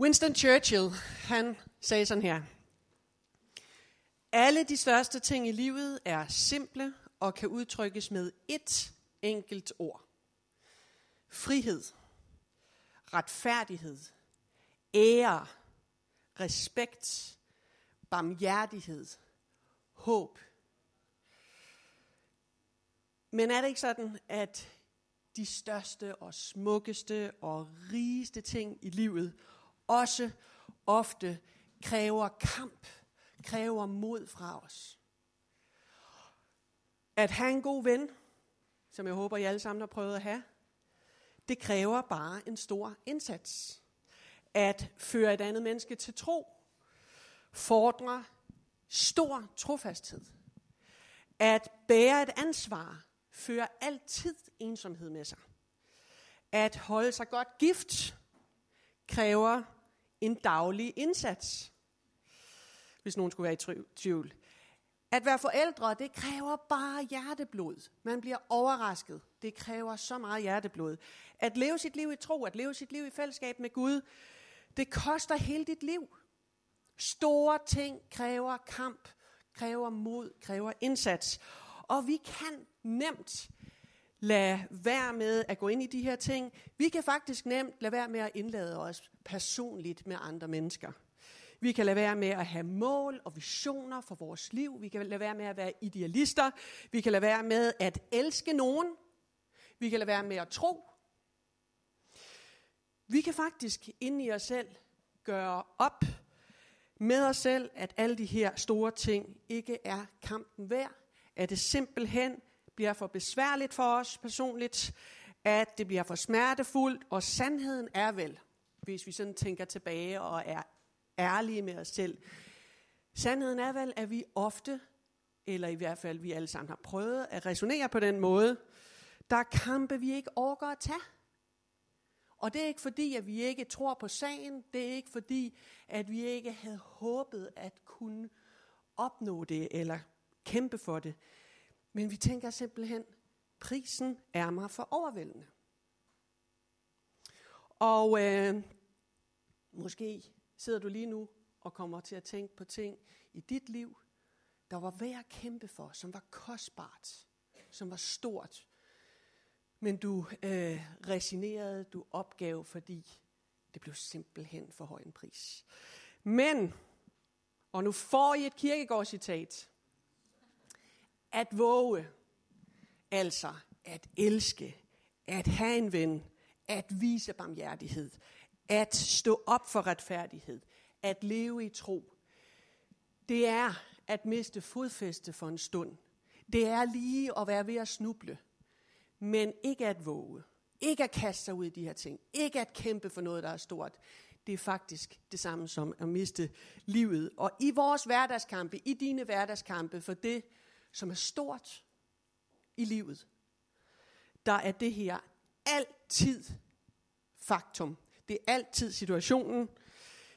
Winston Churchill, han sagde sådan her. Alle de største ting i livet er simple og kan udtrykkes med ét enkelt ord. Frihed, retfærdighed, ære, respekt, barmhjertighed, håb. Men er det ikke sådan, at de største og smukkeste og rigeste ting i livet også ofte kræver kamp, kræver mod fra os. At have en god ven, som jeg håber, I alle sammen har prøvet at have, det kræver bare en stor indsats. At føre et andet menneske til tro, fordrer stor trofasthed. At bære et ansvar, fører altid ensomhed med sig. At holde sig godt gift, kræver en daglig indsats, hvis nogen skulle være i tvivl. At være forældre, det kræver bare hjerteblod. Man bliver overrasket. Det kræver så meget hjerteblod. At leve sit liv i tro, at leve sit liv i fællesskab med Gud, det koster hele dit liv. Store ting kræver kamp, kræver mod, kræver indsats. Og vi kan nemt lade være med at gå ind i de her ting. Vi kan faktisk nemt lade være med at indlade os personligt med andre mennesker. Vi kan lade være med at have mål og visioner for vores liv. Vi kan lade være med at være idealister. Vi kan lade være med at elske nogen. Vi kan lade være med at tro. Vi kan faktisk inde i os selv gøre op med os selv, at alle de her store ting ikke er kampen værd. At det simpelthen bliver for besværligt for os personligt, at det bliver for smertefuldt, og sandheden er vel, hvis vi sådan tænker tilbage og er ærlige med os selv, sandheden er vel, at vi ofte, eller i hvert fald vi alle sammen har prøvet at resonere på den måde, der er kampe, vi ikke overgår at tage. Og det er ikke fordi, at vi ikke tror på sagen. Det er ikke fordi, at vi ikke havde håbet at kunne opnå det eller kæmpe for det. Men vi tænker simpelthen, prisen er mig for overvældende. Og øh, måske sidder du lige nu og kommer til at tænke på ting i dit liv, der var værd at kæmpe for, som var kostbart, som var stort. Men du øh, resignerede, du opgav, fordi det blev simpelthen for høj en pris. Men, og nu får I et kirkegårdscitat, at våge, altså at elske, at have en ven, at vise barmhjertighed, at stå op for retfærdighed, at leve i tro, det er at miste fodfæste for en stund. Det er lige at være ved at snuble, men ikke at våge. Ikke at kaste sig ud i de her ting. Ikke at kæmpe for noget, der er stort. Det er faktisk det samme som at miste livet. Og i vores hverdagskampe, i dine hverdagskampe, for det, som er stort i livet, der er det her altid faktum. Det er altid situationen.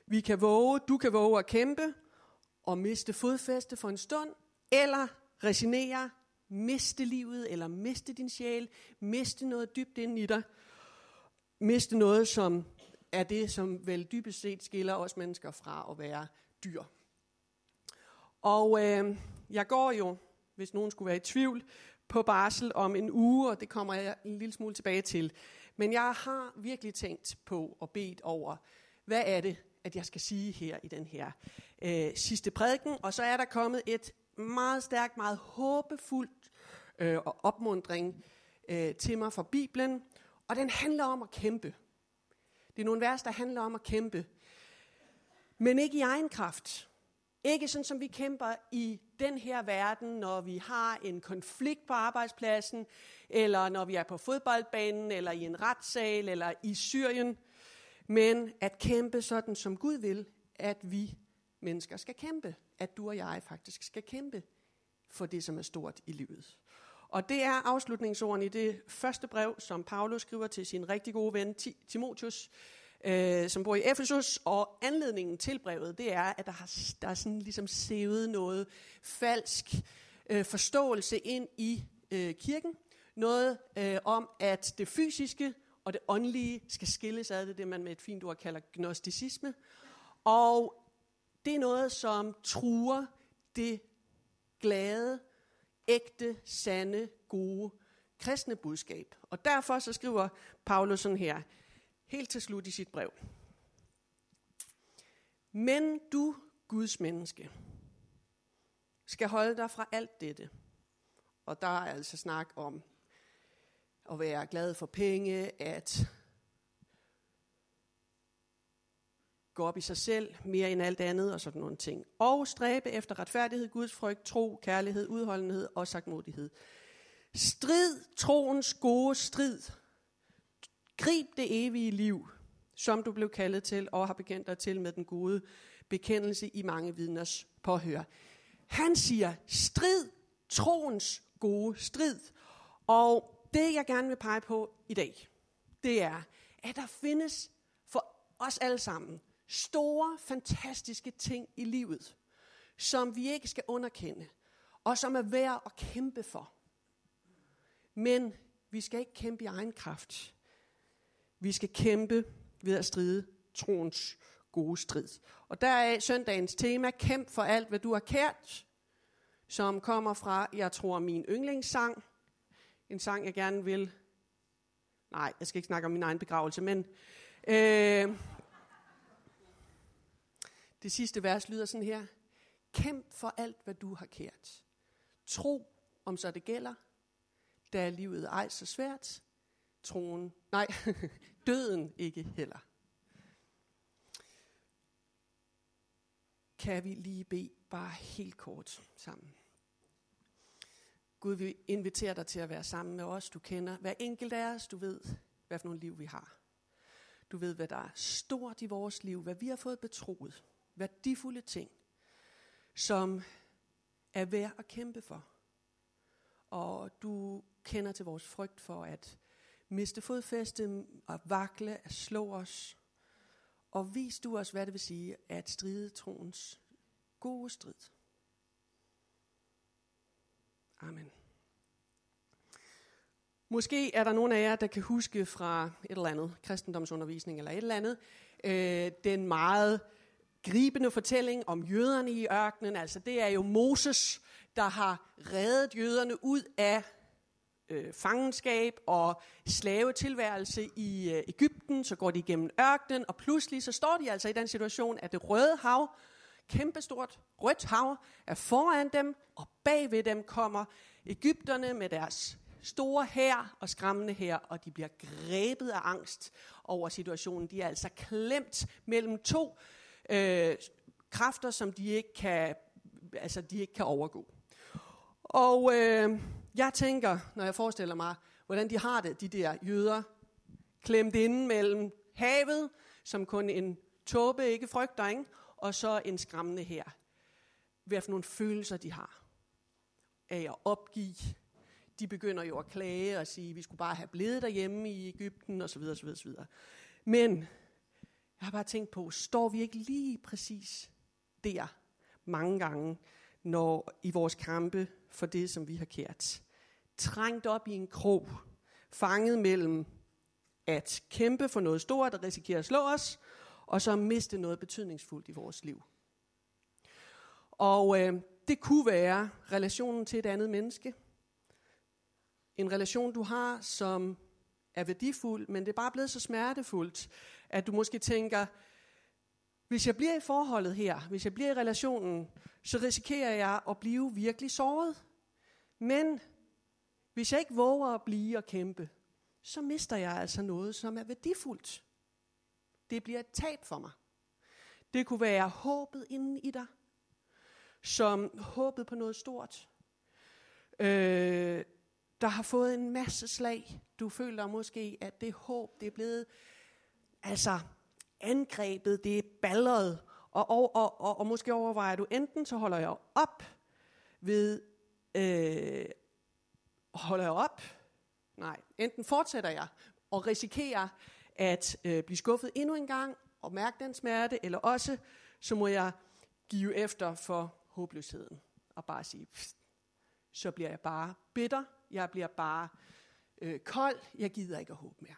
Vi kan våge, du kan våge at kæmpe og miste fodfæste for en stund, eller resignere, miste livet, eller miste din sjæl, miste noget dybt ind i dig, miste noget, som er det, som vel dybest set skiller os mennesker fra at være dyr. Og øh, jeg går jo, hvis nogen skulle være i tvivl, på barsel om en uge, og det kommer jeg en lille smule tilbage til. Men jeg har virkelig tænkt på og bedt over, hvad er det, at jeg skal sige her i den her øh, sidste prædiken. Og så er der kommet et meget stærkt, meget håbefuldt øh, og opmundring øh, til mig fra Bibelen. Og den handler om at kæmpe. Det er nogle vers, der handler om at kæmpe. Men ikke i egen kraft. Ikke sådan, som vi kæmper i den her verden, når vi har en konflikt på arbejdspladsen, eller når vi er på fodboldbanen, eller i en retssal, eller i Syrien. Men at kæmpe sådan, som Gud vil, at vi mennesker skal kæmpe. At du og jeg faktisk skal kæmpe for det, som er stort i livet. Og det er afslutningsordene i det første brev, som Paulus skriver til sin rigtig gode ven Timotius, øh, som bor i Efesus, og anledningen til brevet, det er, at der, har, der er sådan ligesom sævet noget falsk øh, forståelse ind i øh, kirken. Noget øh, om, at det fysiske og det åndelige skal skilles ad. Det er det, man med et fint ord kalder gnosticisme. Og det er noget, som truer det glade, ægte, sande, gode kristne budskab. Og derfor så skriver Paulus sådan her, helt til slut i sit brev. Men du, Guds menneske, skal holde dig fra alt dette. Og der er altså snak om at være glad for penge, at gå op i sig selv mere end alt andet og sådan nogle ting. Og stræbe efter retfærdighed, Guds frygt, tro, kærlighed, udholdenhed og sagtmodighed. Strid troens gode strid. Grib det evige liv, som du blev kaldet til og har bekendt dig til med den gode bekendelse i mange vidners påhør. Han siger, strid troens gode strid. Og det, jeg gerne vil pege på i dag, det er, at der findes for os alle sammen store, fantastiske ting i livet, som vi ikke skal underkende, og som er værd at kæmpe for. Men vi skal ikke kæmpe i egen kraft. Vi skal kæmpe ved at stride troens gode strid. Og der er søndagens tema, kæmp for alt, hvad du har kært, som kommer fra, jeg tror, min yndlingssang. En sang, jeg gerne vil... Nej, jeg skal ikke snakke om min egen begravelse, men... Øh, det sidste vers lyder sådan her. Kæmp for alt, hvad du har kært. Tro, om så det gælder. Da livet ej så svært. Troen, nej, døden ikke heller. Kan vi lige bede bare helt kort sammen. Gud, vi inviterer dig til at være sammen med os. Du kender hver enkelt af os. Du ved, hvad for nogle liv vi har. Du ved, hvad der er stort i vores liv, hvad vi har fået betroet værdifulde ting, som er værd at kæmpe for. Og du kender til vores frygt for at miste fodfæste, og vakle, at slå os. Og vis du os, hvad det vil sige at stride troens gode strid. Amen. Måske er der nogen af jer, der kan huske fra et eller andet kristendomsundervisning eller et eller andet, øh, den meget gribende fortælling om jøderne i ørkenen. Altså det er jo Moses, der har reddet jøderne ud af øh, fangenskab og slavetilværelse i øh, Ægypten. Så går de igennem ørkenen, og pludselig så står de altså i den situation, at det røde hav, kæmpestort rødt hav, er foran dem, og bagved dem kommer Ægypterne med deres store her og skræmmende her, og de bliver grebet af angst over situationen. De er altså klemt mellem to øh, kræfter, som de ikke kan, altså de ikke kan overgå. Og øh, jeg tænker, når jeg forestiller mig, hvordan de har det, de der jøder, klemt inde mellem havet, som kun en tåbe ikke frygter, ikke? og så en skræmmende her. Hvad for nogle følelser de har af at opgive. De begynder jo at klage og sige, at vi skulle bare have blevet derhjemme i Ægypten osv. osv., osv. Men jeg har bare tænkt på, står vi ikke lige præcis der mange gange, når i vores kampe for det, som vi har kært. Trængt op i en krog, fanget mellem at kæmpe for noget stort, der risikerer at slå os, og så miste noget betydningsfuldt i vores liv. Og øh, det kunne være relationen til et andet menneske. En relation, du har, som er værdifuld, men det er bare blevet så smertefuldt, at du måske tænker, hvis jeg bliver i forholdet her, hvis jeg bliver i relationen, så risikerer jeg at blive virkelig såret. Men hvis jeg ikke våger at blive og kæmpe, så mister jeg altså noget, som er værdifuldt. Det bliver et tab for mig. Det kunne være håbet inden i dig, som håbet på noget stort. Øh, der har fået en masse slag. Du føler måske, at det håb, det er blevet altså angrebet, det er balleret, og, og, og, og, og måske overvejer du, enten så holder jeg op ved, øh, holder jeg op, nej, enten fortsætter jeg og risikerer at øh, blive skuffet endnu en gang og mærke den smerte, eller også så må jeg give efter for håbløsheden og bare sige, pst, så bliver jeg bare bitter, jeg bliver bare øh, kold, jeg gider ikke at håbe mere.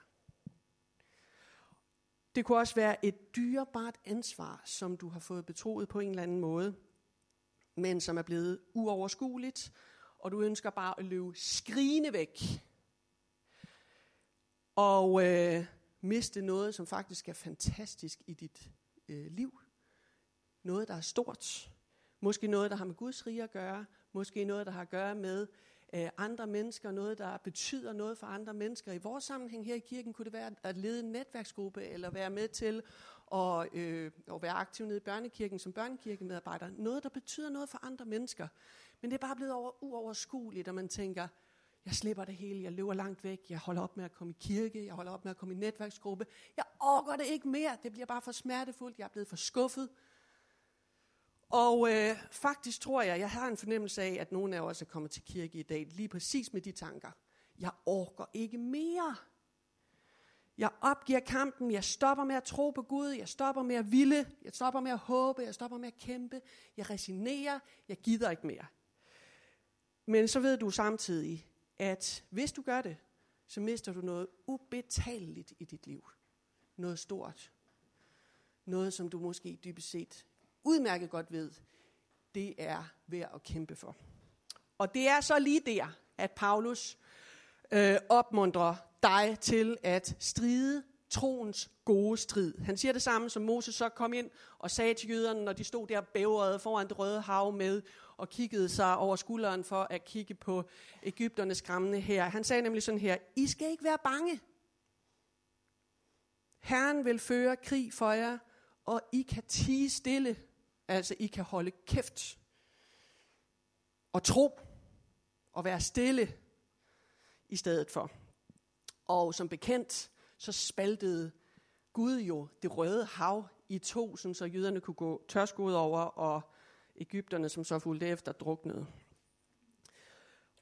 Det kunne også være et dyrebart ansvar, som du har fået betroet på en eller anden måde, men som er blevet uoverskueligt, og du ønsker bare at løbe skrigende væk. Og øh, miste noget, som faktisk er fantastisk i dit øh, liv. Noget, der er stort. Måske noget, der har med Guds rige at gøre. Måske noget, der har at gøre med øh, andre mennesker. Noget, der betyder noget for andre mennesker. I vores sammenhæng her i kirken kunne det være at lede en netværksgruppe, eller være med til at, øh, at være aktiv nede i børnekirken som børnekirkemedarbejder. Noget, der betyder noget for andre mennesker. Men det er bare blevet over, uoverskueligt, og man tænker, jeg slipper det hele, jeg løber langt væk, jeg holder op med at komme i kirke, jeg holder op med at komme i netværksgruppe. Jeg overgår det ikke mere, det bliver bare for smertefuldt, jeg er blevet for skuffet. Og øh, faktisk tror jeg, jeg har en fornemmelse af, at nogle af os er kommet til kirke i dag, lige præcis med de tanker. Jeg orker ikke mere. Jeg opgiver kampen, jeg stopper med at tro på Gud, jeg stopper med at ville, jeg stopper med at håbe, jeg stopper med at kæmpe, jeg resignerer, jeg gider ikke mere. Men så ved du samtidig, at hvis du gør det, så mister du noget ubetaleligt i dit liv. Noget stort. Noget, som du måske dybest set udmærket godt ved, det er værd at kæmpe for. Og det er så lige der, at Paulus øh, opmuntrer dig til at stride troens gode strid. Han siger det samme, som Moses så kom ind og sagde til jøderne, når de stod der bævrede foran det røde hav med og kiggede sig over skulderen for at kigge på Ægypternes skræmmende her. Han sagde nemlig sådan her, I skal ikke være bange. Herren vil føre krig for jer, og I kan tige stille. Altså, I kan holde kæft og tro og være stille i stedet for. Og som bekendt, så spaltede Gud jo det røde hav i to, så jøderne kunne gå tørskoet over, og Ægypterne, som så fulgte efter, druknede.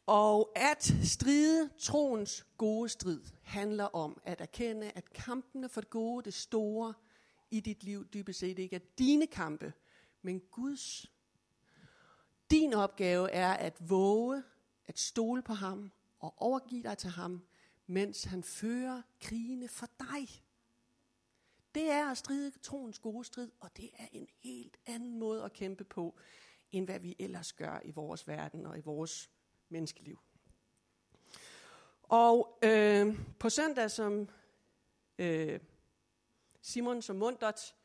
Og at stride troens gode strid handler om at erkende, at kampene for det gode, det store i dit liv dybest set ikke er dine kampe, men Guds. Din opgave er at våge at stole på ham og overgive dig til ham, mens han fører krigene for dig. Det er at stride troens gode strid, og det er en helt anden måde at kæmpe på, end hvad vi ellers gør i vores verden og i vores menneskeliv. Og øh, på søndag, som øh, Simon som Mundert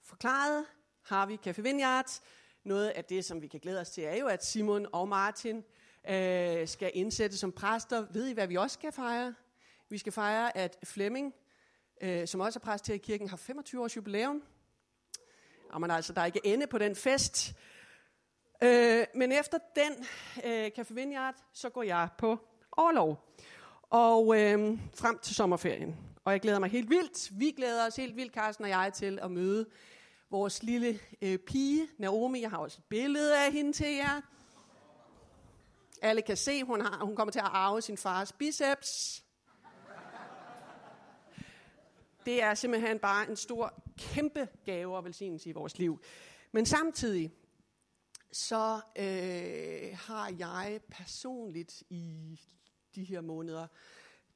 forklarede, har vi Café Vineyard. Noget af det, som vi kan glæde os til, er jo, at Simon og Martin øh, skal indsætte som præster. Ved I, hvad vi også skal fejre? Vi skal fejre, at Flemming, øh, som også er præst her i kirken, har 25 års jubilæum. Jamen altså, der er ikke ende på den fest. Øh, men efter den øh, Café Vineyard, så går jeg på overlov. Og øh, frem til sommerferien. Og jeg glæder mig helt vildt. Vi glæder os helt vildt, Carsten og jeg, til at møde vores lille øh, pige, Naomi. Jeg har også et billede af hende til jer. Alle kan se, hun, har, hun kommer til at arve sin fars biceps. Det er simpelthen bare en stor, kæmpe gave og velsignelse i vores liv. Men samtidig, så øh, har jeg personligt i de her måneder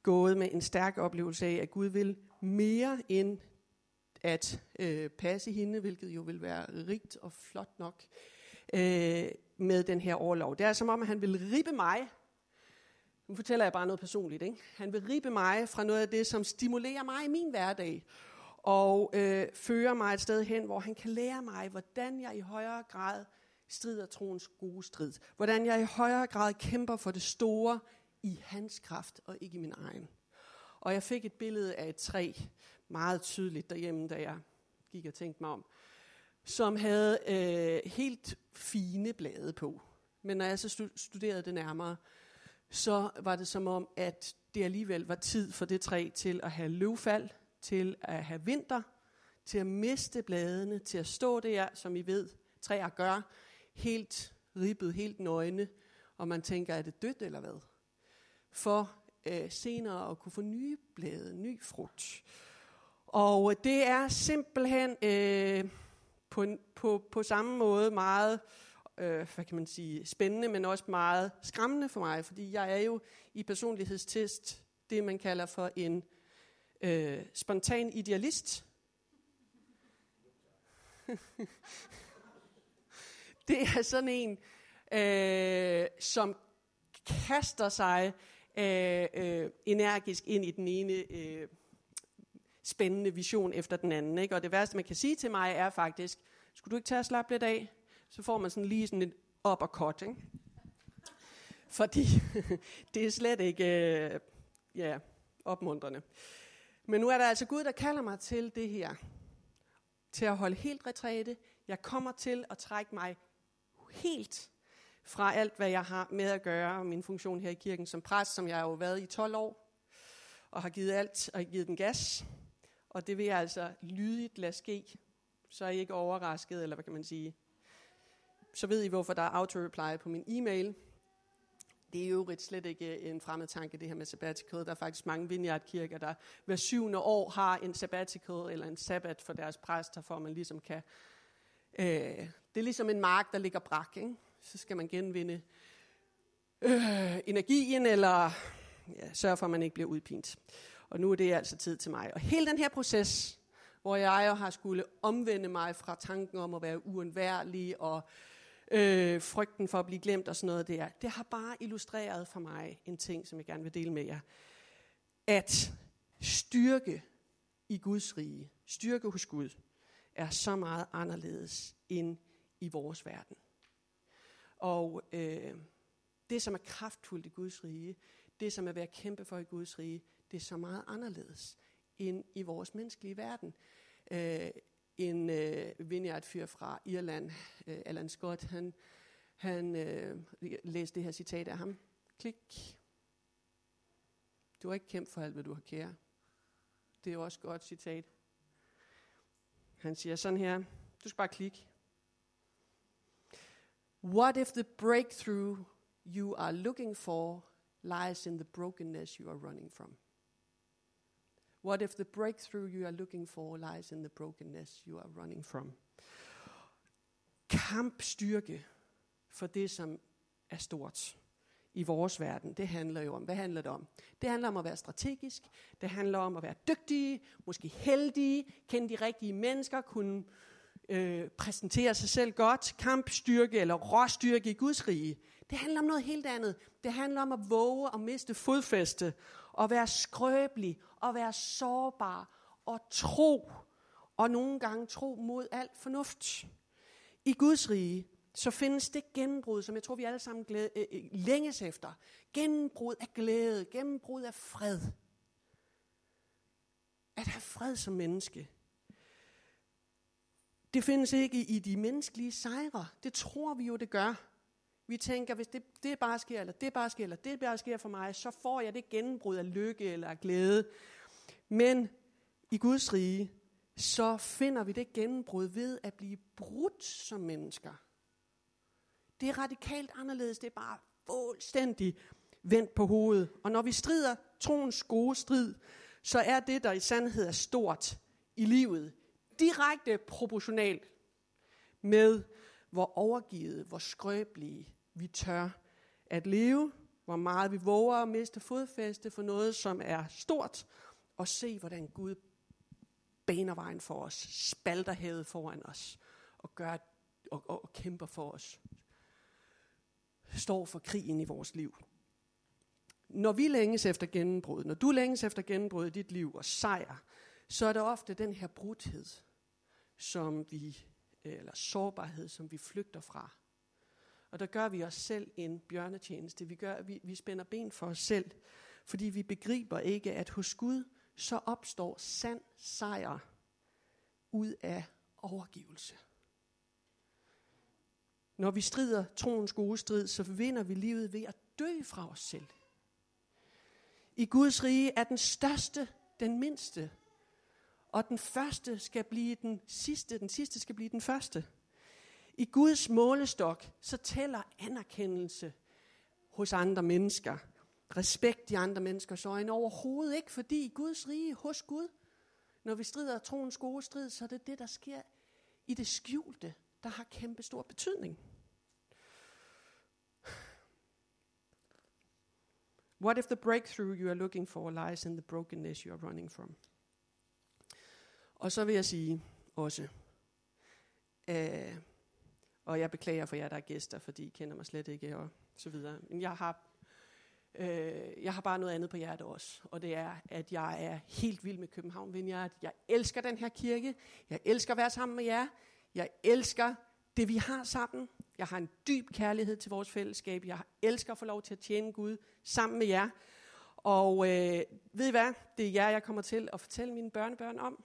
gået med en stærk oplevelse af, at Gud vil mere end at øh, passe hende, hvilket jo vil være rigt og flot nok øh, med den her overlov. Det er altså som om, at han vil ribe mig. Nu fortæller jeg bare noget personligt. Ikke? Han vil ribe mig fra noget af det, som stimulerer mig i min hverdag. Og øh, fører mig et sted hen, hvor han kan lære mig, hvordan jeg i højere grad strider troens gode strid. Hvordan jeg i højere grad kæmper for det store i hans kraft og ikke i min egen. Og jeg fik et billede af et træ, meget tydeligt derhjemme, da jeg gik og tænkte mig om, som havde øh, helt fine blade på. Men når jeg så studerede det nærmere, så var det som om, at det alligevel var tid for det træ til at have løvfald, til at have vinter, til at miste bladene, til at stå der, som I ved, træer gør, helt ribbet, helt nøgne, og man tænker, er det dødt eller hvad? For øh, senere at kunne få nye blade, ny frugt. Og det er simpelthen øh, på, på, på samme måde meget, øh, hvad kan man sige, spændende, men også meget skræmmende for mig, fordi jeg er jo i personlighedstest det, man kalder for en øh, spontan idealist. det er sådan en, øh, som kaster sig øh, øh, energisk ind i den ene øh, spændende vision efter den anden. Ikke? Og det værste, man kan sige til mig, er faktisk, skulle du ikke tage og slappe lidt af? Så får man sådan lige sådan et uppercut, ikke? Fordi det er slet ikke øh, ja, opmuntrende. Men nu er der altså Gud, der kalder mig til det her. Til at holde helt retræte. Jeg kommer til at trække mig helt fra alt, hvad jeg har med at gøre, og min funktion her i kirken som præst, som jeg har jo været i 12 år, og har givet alt, og givet den gas. Og det vil jeg altså lydigt lade ske, så er I ikke overrasket, eller hvad kan man sige. Så ved I, hvorfor der er auto-reply på min e-mail. Det er jo slet ikke øh, en fremmed tanke, det her med sabbatical. Der er faktisk mange vineyardkirker, der hver syvende år har en sabbatical, eller en sabbat for deres præster, for at man ligesom kan... Øh, det er ligesom en mark, der ligger brak, ikke? Så skal man genvinde øh, energien, eller ja, sørge for, at man ikke bliver udpint. Og nu er det altså tid til mig. Og hele den her proces, hvor jeg jo har skulle omvende mig fra tanken om at være uundværlig og øh, frygten for at blive glemt og sådan noget der, det har bare illustreret for mig en ting, som jeg gerne vil dele med jer. At styrke i Guds rige, styrke hos Gud, er så meget anderledes end i vores verden. Og øh, det, som er kraftfuldt i Guds rige, det, som er ved at kæmpe for i Guds rige, det er så meget anderledes end i vores menneskelige verden. Øh, en øh, vineyard-fyr fra Irland, øh, Alan Scott, han, han øh, læste det her citat af ham. Klik. Du har ikke kæmpet for alt, hvad du har kære. Det er jo også et godt citat. Han siger sådan her, du skal bare klikke. What if the breakthrough you are looking for lies in the brokenness you are running from? What if the breakthrough you are looking for lies in the brokenness you are running from? Kampstyrke for det, som er stort i vores verden, det handler jo om, hvad handler det om? Det handler om at være strategisk, det handler om at være dygtige, måske heldige, kende de rigtige mennesker, kunne øh, præsentere sig selv godt, kampstyrke eller råstyrke i Guds rige. Det handler om noget helt andet. Det handler om at våge og miste fodfæste, og være skrøbelig, og være sårbar, og tro, og nogle gange tro mod alt fornuft. I Guds rige, så findes det gennembrud, som jeg tror, vi alle sammen glæde, øh, øh længes efter. Gennembrud af glæde, gennembrud af fred. At have fred som menneske. Det findes ikke i de menneskelige sejre. Det tror vi jo, det gør. Vi tænker, hvis det, det bare sker, eller det bare sker, eller det bare sker for mig, så får jeg det gennembrud af lykke eller af glæde. Men i Guds rige, så finder vi det gennembrud ved at blive brudt som mennesker. Det er radikalt anderledes. Det er bare fuldstændig vendt på hovedet. Og når vi strider troens gode strid, så er det, der i sandhed er stort i livet, direkte proportional med, hvor overgivet, hvor skrøbelige vi tør at leve, hvor meget vi våger at miste fodfæste for noget, som er stort, og se, hvordan Gud baner vejen for os, spalter havet foran os, og, gør, og, og, og kæmper for os. Står for krigen i vores liv. Når vi længes efter gennembrud, når du længes efter gennembrud i dit liv og sejr, så er det ofte den her brudhed, som vi, eller sårbarhed, som vi flygter fra. Og der gør vi os selv en bjørnetjeneste. Vi, gør, vi, vi spænder ben for os selv, fordi vi begriber ikke, at hos Gud, så opstår sand sejr ud af overgivelse. Når vi strider troens gode strid, så vinder vi livet ved at dø fra os selv. I Guds rige er den største den mindste, og den første skal blive den sidste, den sidste skal blive den første. I Guds målestok, så tæller anerkendelse hos andre mennesker, respekt i andre menneskers øjne overhovedet ikke, fordi i Guds rige, hos Gud, når vi strider troens gode strid, så er det det, der sker i det skjulte, der har kæmpe stor betydning. What if the breakthrough you are looking for lies in the brokenness you are running from? Og så vil jeg sige også, Øh, og jeg beklager for jer, der er gæster, fordi I kender mig slet ikke, og så videre. Men jeg har, øh, jeg har bare noget andet på hjertet også, og det er, at jeg er helt vild med København Vineyard. Jeg elsker den her kirke. Jeg elsker at være sammen med jer. Jeg elsker det, vi har sammen. Jeg har en dyb kærlighed til vores fællesskab. Jeg elsker at få lov til at tjene Gud sammen med jer. Og øh, ved I hvad? Det er jer, jeg kommer til at fortælle mine børnebørn om.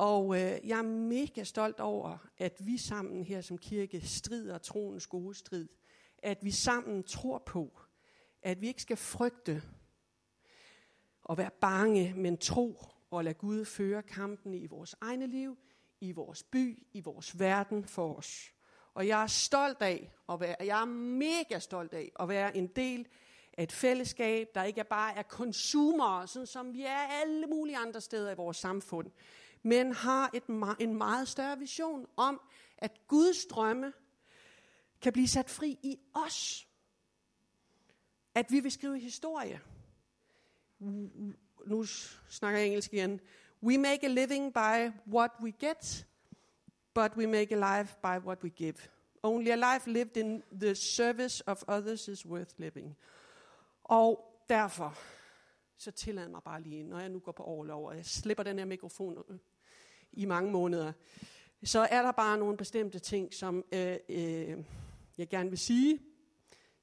Og øh, jeg er mega stolt over, at vi sammen her som kirke strider troens gode strid. At vi sammen tror på, at vi ikke skal frygte og være bange, men tro og lade Gud føre kampene i vores egne liv, i vores by, i vores verden for os. Og jeg er stolt af at være, jeg er mega stolt af at være en del af et fællesskab, der ikke er bare er konsumere, sådan som vi er alle mulige andre steder i vores samfund, men har et, en meget større vision om, at Guds drømme kan blive sat fri i os. At vi vil skrive historie. Nu snakker jeg engelsk igen. We make a living by what we get, but we make a life by what we give. Only a life lived in the service of others is worth living. Og derfor, så tillad mig bare lige, når jeg nu går på overlov, og jeg slipper den her mikrofon øh, i mange måneder, så er der bare nogle bestemte ting, som øh, øh, jeg gerne vil sige.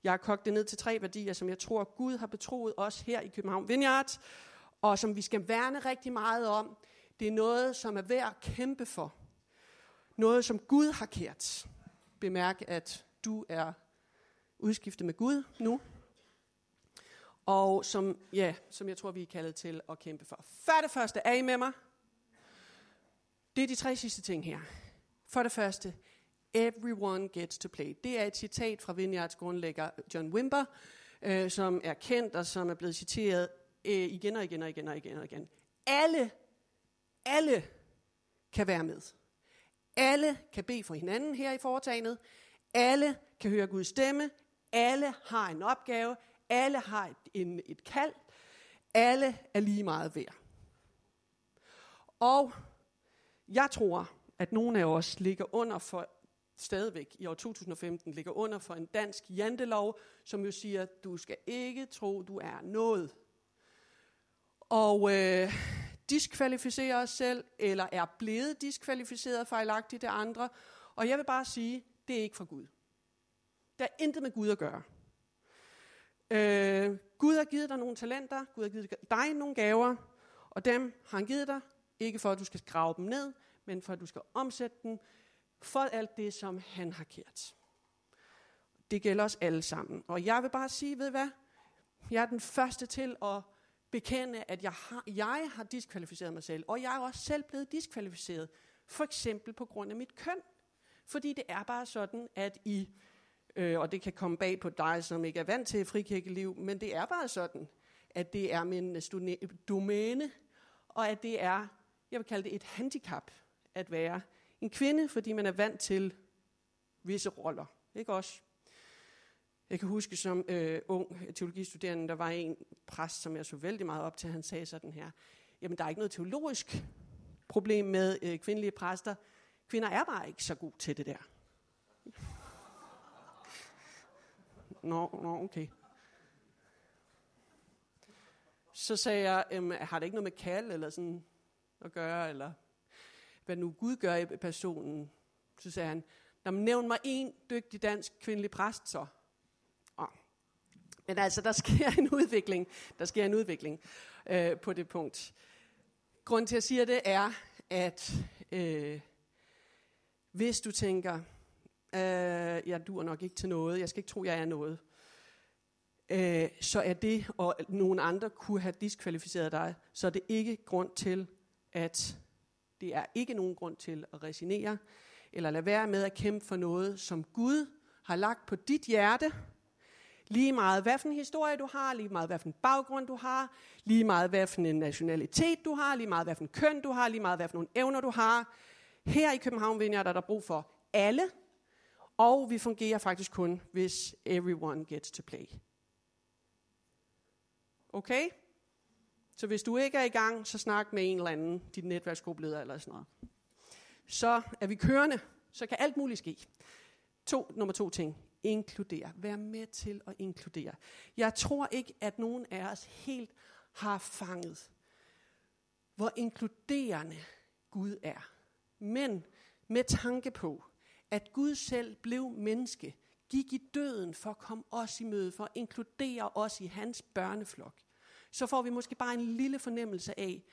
Jeg har kogt det ned til tre værdier, som jeg tror, Gud har betroet os her i København Vineyard, og som vi skal værne rigtig meget om. Det er noget, som er værd at kæmpe for. Noget, som Gud har kært. Bemærk, at du er udskiftet med Gud nu og som, ja, som jeg tror, vi er kaldet til at kæmpe for. For det første, er I med mig? Det er de tre sidste ting her. For det første, everyone gets to play. Det er et citat fra Vineyards grundlægger John Wimber, øh, som er kendt og som er blevet citeret øh, igen og igen og igen og igen og igen. Alle, alle kan være med. Alle kan bede for hinanden her i foretagendet. Alle kan høre Guds stemme. Alle har en opgave. Alle har et, en, et kald. Alle er lige meget værd. Og jeg tror, at nogle af os ligger under for, stadigvæk i år 2015, ligger under for en dansk jantelov, som jo siger, at du skal ikke tro, du er noget. Og øh, diskvalificerer os selv, eller er blevet diskvalificeret fejlagtigt af andre. Og jeg vil bare sige, det er ikke for Gud. Der er intet med Gud at gøre. Øh, Gud har givet dig nogle talenter, Gud har givet dig nogle gaver, og dem har han givet dig, ikke for at du skal grave dem ned, men for at du skal omsætte dem for alt det, som han har kært. Det gælder os alle sammen. Og jeg vil bare sige, ved hvad? Jeg er den første til at bekende, at jeg har, jeg har diskvalificeret mig selv, og jeg er også selv blevet diskvalificeret, for eksempel på grund af mit køn. Fordi det er bare sådan, at i øh, og det kan komme bag på dig, som ikke er vant til frikirkeliv, men det er bare sådan, at det er min øh, øh, domæne, og at det er, jeg vil kalde det et handicap, at være en kvinde, fordi man er vant til visse roller. Ikke også? Jeg kan huske som øh, ung teologistuderende, der var en præst, som jeg så vældig meget op til, han sagde sådan her, jamen der er ikke noget teologisk problem med øh, kvindelige præster. Kvinder er bare ikke så gode til det der. Nå, nå, okay. Så sagde jeg, øhm, har det ikke noget med kald eller sådan at gøre, eller hvad nu Gud gør i personen? Så sagde han, nævn mig en dygtig dansk kvindelig præst så. Oh. Men altså, der sker en udvikling. Der sker en udvikling øh, på det punkt. Grunden til, at jeg siger det, er, at øh, hvis du tænker, øh, jeg dur nok ikke til noget, jeg skal ikke tro, jeg er noget, øh, så er det, og nogen andre kunne have diskvalificeret dig, så er det ikke grund til, at det er ikke nogen grund til at resignere, eller lade være med at kæmpe for noget, som Gud har lagt på dit hjerte, Lige meget hvad for en historie du har, lige meget hvad for en baggrund du har, lige meget hvad for en nationalitet du har, lige meget hvad for en køn du har, lige meget hvad for nogle evner du har. Her i København Vineyard er der brug for alle, og vi fungerer faktisk kun, hvis everyone gets to play. Okay? Så hvis du ikke er i gang, så snak med en eller anden, dit netværksgruppeleder eller sådan noget. så er vi kørende. Så kan alt muligt ske. To, nummer to ting. Inkludere. Vær med til at inkludere. Jeg tror ikke, at nogen af os helt har fanget, hvor inkluderende Gud er. Men med tanke på, at Gud selv blev menneske, gik i døden for at komme os i møde, for at inkludere os i hans børneflok, så får vi måske bare en lille fornemmelse af,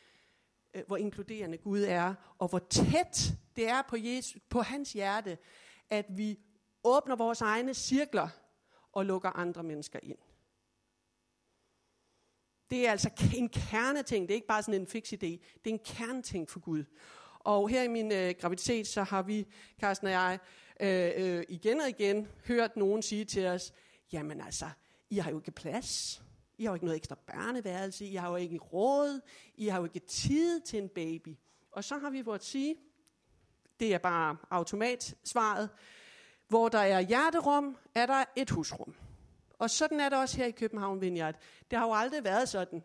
øh, hvor inkluderende Gud er, og hvor tæt det er på, Jesus, på hans hjerte, at vi åbner vores egne cirkler og lukker andre mennesker ind. Det er altså en kerneting, det er ikke bare sådan en fix idé, det er en kerneting for Gud. Og her i min øh, graviditet, så har vi, Carsten og jeg, øh, øh, igen og igen hørt nogen sige til os, jamen altså, I har jo ikke plads. I har jo ikke noget ekstra børneværelse. I har jo ikke råd. I har jo ikke tid til en baby. Og så har vi fået sige, det er bare automatsvaret, hvor der er hjerterum, er der et husrum. Og sådan er det også her i København Vineyard. Det har jo aldrig været sådan,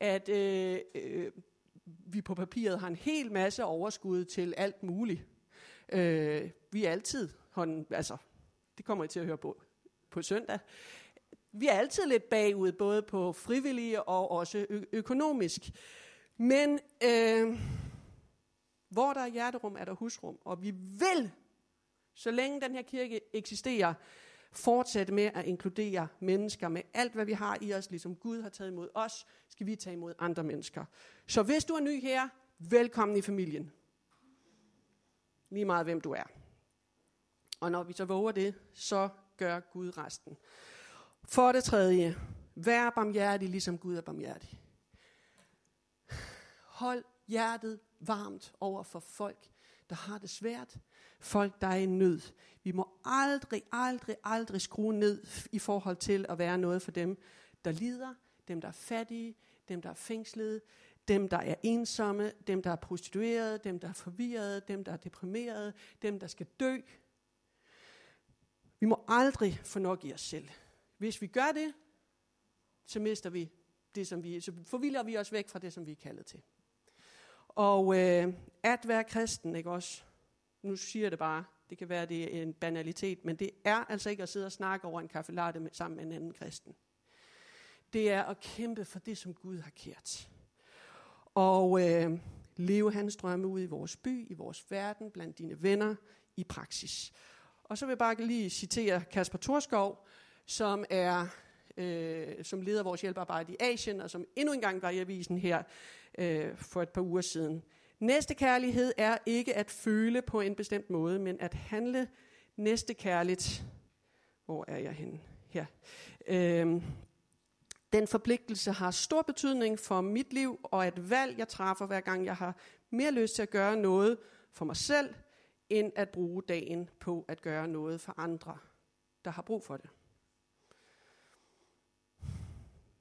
at øh, øh, vi på papiret har en hel masse overskud til alt muligt. Øh, vi er altid, hånden, altså, det kommer I til at høre på på søndag, vi er altid lidt bagud, både på frivillige og også ø- økonomisk. Men øh, hvor der er hjerterum, er der husrum. Og vi vil, så længe den her kirke eksisterer, fortsætte med at inkludere mennesker med alt, hvad vi har i os, ligesom Gud har taget imod os, skal vi tage imod andre mennesker. Så hvis du er ny her, velkommen i familien. Lige meget hvem du er. Og når vi så våger det, så gør Gud resten. For det tredje, vær barmhjertig, ligesom Gud er barmhjertig. Hold hjertet varmt over for folk, der har det svært. Folk, der er i nød. Vi må aldrig, aldrig, aldrig skrue ned i forhold til at være noget for dem, der lider, dem, der er fattige, dem, der er fængslede, dem, der er ensomme, dem, der er prostituerede, dem, der er forvirrede, dem, der er deprimerede, dem, der skal dø. Vi må aldrig få nok i os selv. Hvis vi gør det, så mister vi det, som vi, så forvilder vi os væk fra det, som vi er kaldet til. Og øh, at være kristen, ikke også? Nu siger jeg det bare, det kan være, det er en banalitet, men det er altså ikke at sidde og snakke over en kaffelatte sammen med en anden kristen. Det er at kæmpe for det, som Gud har kært. Og øh, leve hans drømme ud i vores by, i vores verden, blandt dine venner, i praksis. Og så vil jeg bare lige citere Kasper Torskov, som er øh, som leder vores hjælpearbejde i Asien, og som endnu engang var i avisen her øh, for et par uger siden. Næste kærlighed er ikke at føle på en bestemt måde, men at handle næste kærligt. Hvor er jeg henne? Her. Øhm, den forpligtelse har stor betydning for mit liv, og et valg, jeg træffer hver gang, jeg har mere lyst til at gøre noget for mig selv, end at bruge dagen på at gøre noget for andre, der har brug for det.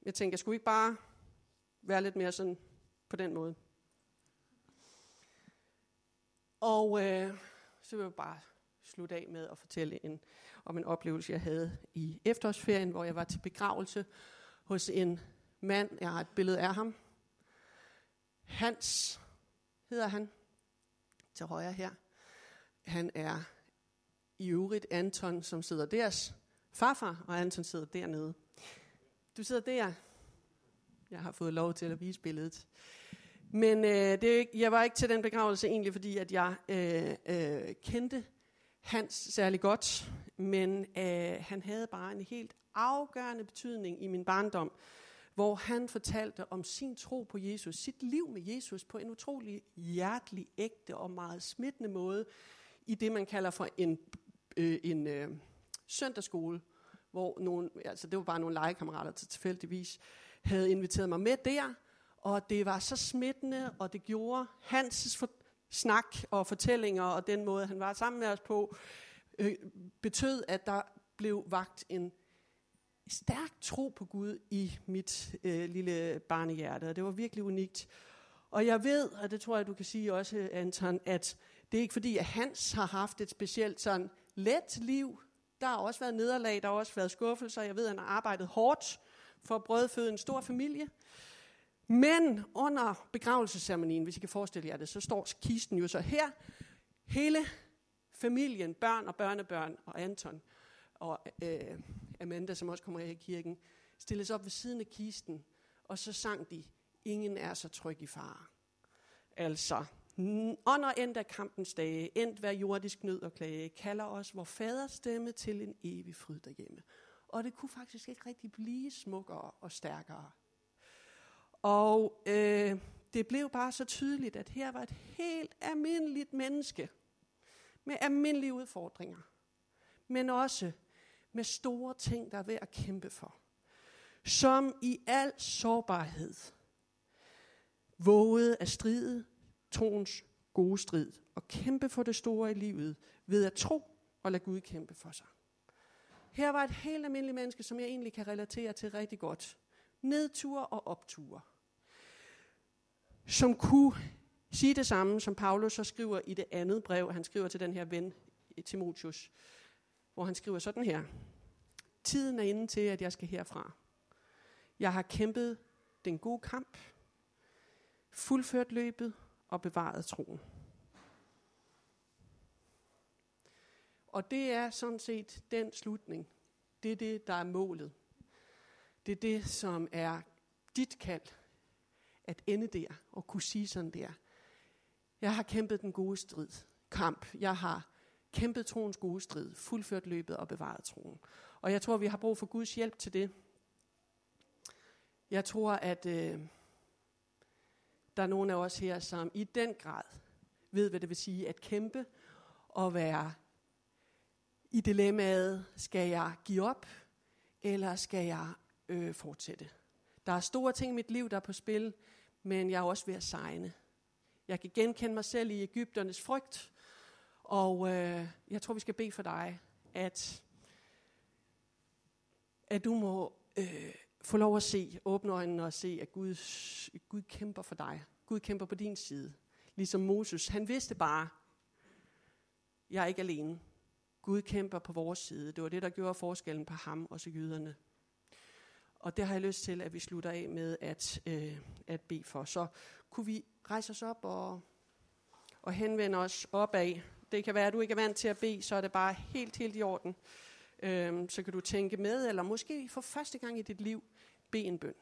Jeg tænker, jeg skulle ikke bare være lidt mere sådan på den måde. Og øh, så vil jeg bare slutte af med at fortælle en, om en oplevelse, jeg havde i efterårsferien, hvor jeg var til begravelse hos en mand. Jeg har et billede af ham. Hans hedder han, til højre her. Han er i øvrigt Anton, som sidder deres farfar, og Anton sidder dernede. Du sidder der. Jeg har fået lov til at vise billedet. Men øh, det, jeg var ikke til den begravelse egentlig, fordi at jeg øh, øh, kendte Hans særlig godt, men øh, han havde bare en helt afgørende betydning i min barndom, hvor han fortalte om sin tro på Jesus, sit liv med Jesus på en utrolig hjertelig, ægte og meget smittende måde, i det man kalder for en, øh, en øh, søndagsskole, hvor nogle, altså det var bare nogle legekammerater til tilfældigvis, havde inviteret mig med der, og det var så smittende, og det gjorde hans for, snak og fortællinger, og den måde, han var sammen med os på, øh, betød, at der blev vagt en stærk tro på Gud i mit øh, lille barnehjerte, og det var virkelig unikt. Og jeg ved, og det tror jeg, du kan sige også, Anton, at det er ikke fordi, at Hans har haft et specielt sådan let liv. Der har også været nederlag, der har også været skuffelser. Jeg ved, at han har arbejdet hårdt for at brødføde en stor familie. Men under begravelsesceremonien, hvis I kan forestille jer det, så står kisten jo så her. Hele familien, børn og børnebørn og Anton og øh, Amanda, som også kommer her i kirken, stilles op ved siden af kisten, og så sang de, ingen er så tryg i far. Altså, under end af kampens dage, endt hver jordisk nød og klage, kalder os vor faders stemme til en evig fryd derhjemme. Og det kunne faktisk ikke rigtig blive smukkere og stærkere. Og øh, det blev bare så tydeligt, at her var et helt almindeligt menneske med almindelige udfordringer, men også med store ting, der er ved at kæmpe for. Som i al sårbarhed vågede at stride troens gode strid og kæmpe for det store i livet ved at tro og lade Gud kæmpe for sig. Her var et helt almindeligt menneske, som jeg egentlig kan relatere til rigtig godt. Nedture og opture. Som kunne sige det samme, som Paulus så skriver i det andet brev, han skriver til den her ven, Timotius, hvor han skriver sådan her. Tiden er inde til, at jeg skal herfra. Jeg har kæmpet den gode kamp, fuldført løbet og bevaret troen. Og det er sådan set den slutning. Det er det, der er målet. Det er det, som er dit kald. At ende der og kunne sige sådan der. Jeg har kæmpet den gode strid, kamp. Jeg har kæmpet troens gode strid, fuldført løbet og bevaret troen. Og jeg tror, vi har brug for Guds hjælp til det. Jeg tror, at øh, der er nogen af os her, som i den grad ved, hvad det vil sige at kæmpe og være i dilemmaet, skal jeg give op, eller skal jeg øh, fortsætte? Der er store ting i mit liv, der er på spil, men jeg er også ved at sejne. Jeg kan genkende mig selv i Ægypternes frygt, og øh, jeg tror, vi skal bede for dig, at, at du må øh, få lov at se, åbne øjnene og se, at Gud, Gud kæmper for dig. Gud kæmper på din side. Ligesom Moses. Han vidste bare, jeg er ikke alene. Gud kæmper på vores side. Det var det, der gjorde forskellen på ham og så jøderne. Og det har jeg lyst til, at vi slutter af med at, øh, at bede for. Så kunne vi rejse os op og, og henvende os opad. Det kan være, at du ikke er vant til at bede, så er det bare helt, helt i orden. Øh, så kan du tænke med, eller måske for første gang i dit liv, bede en bøn.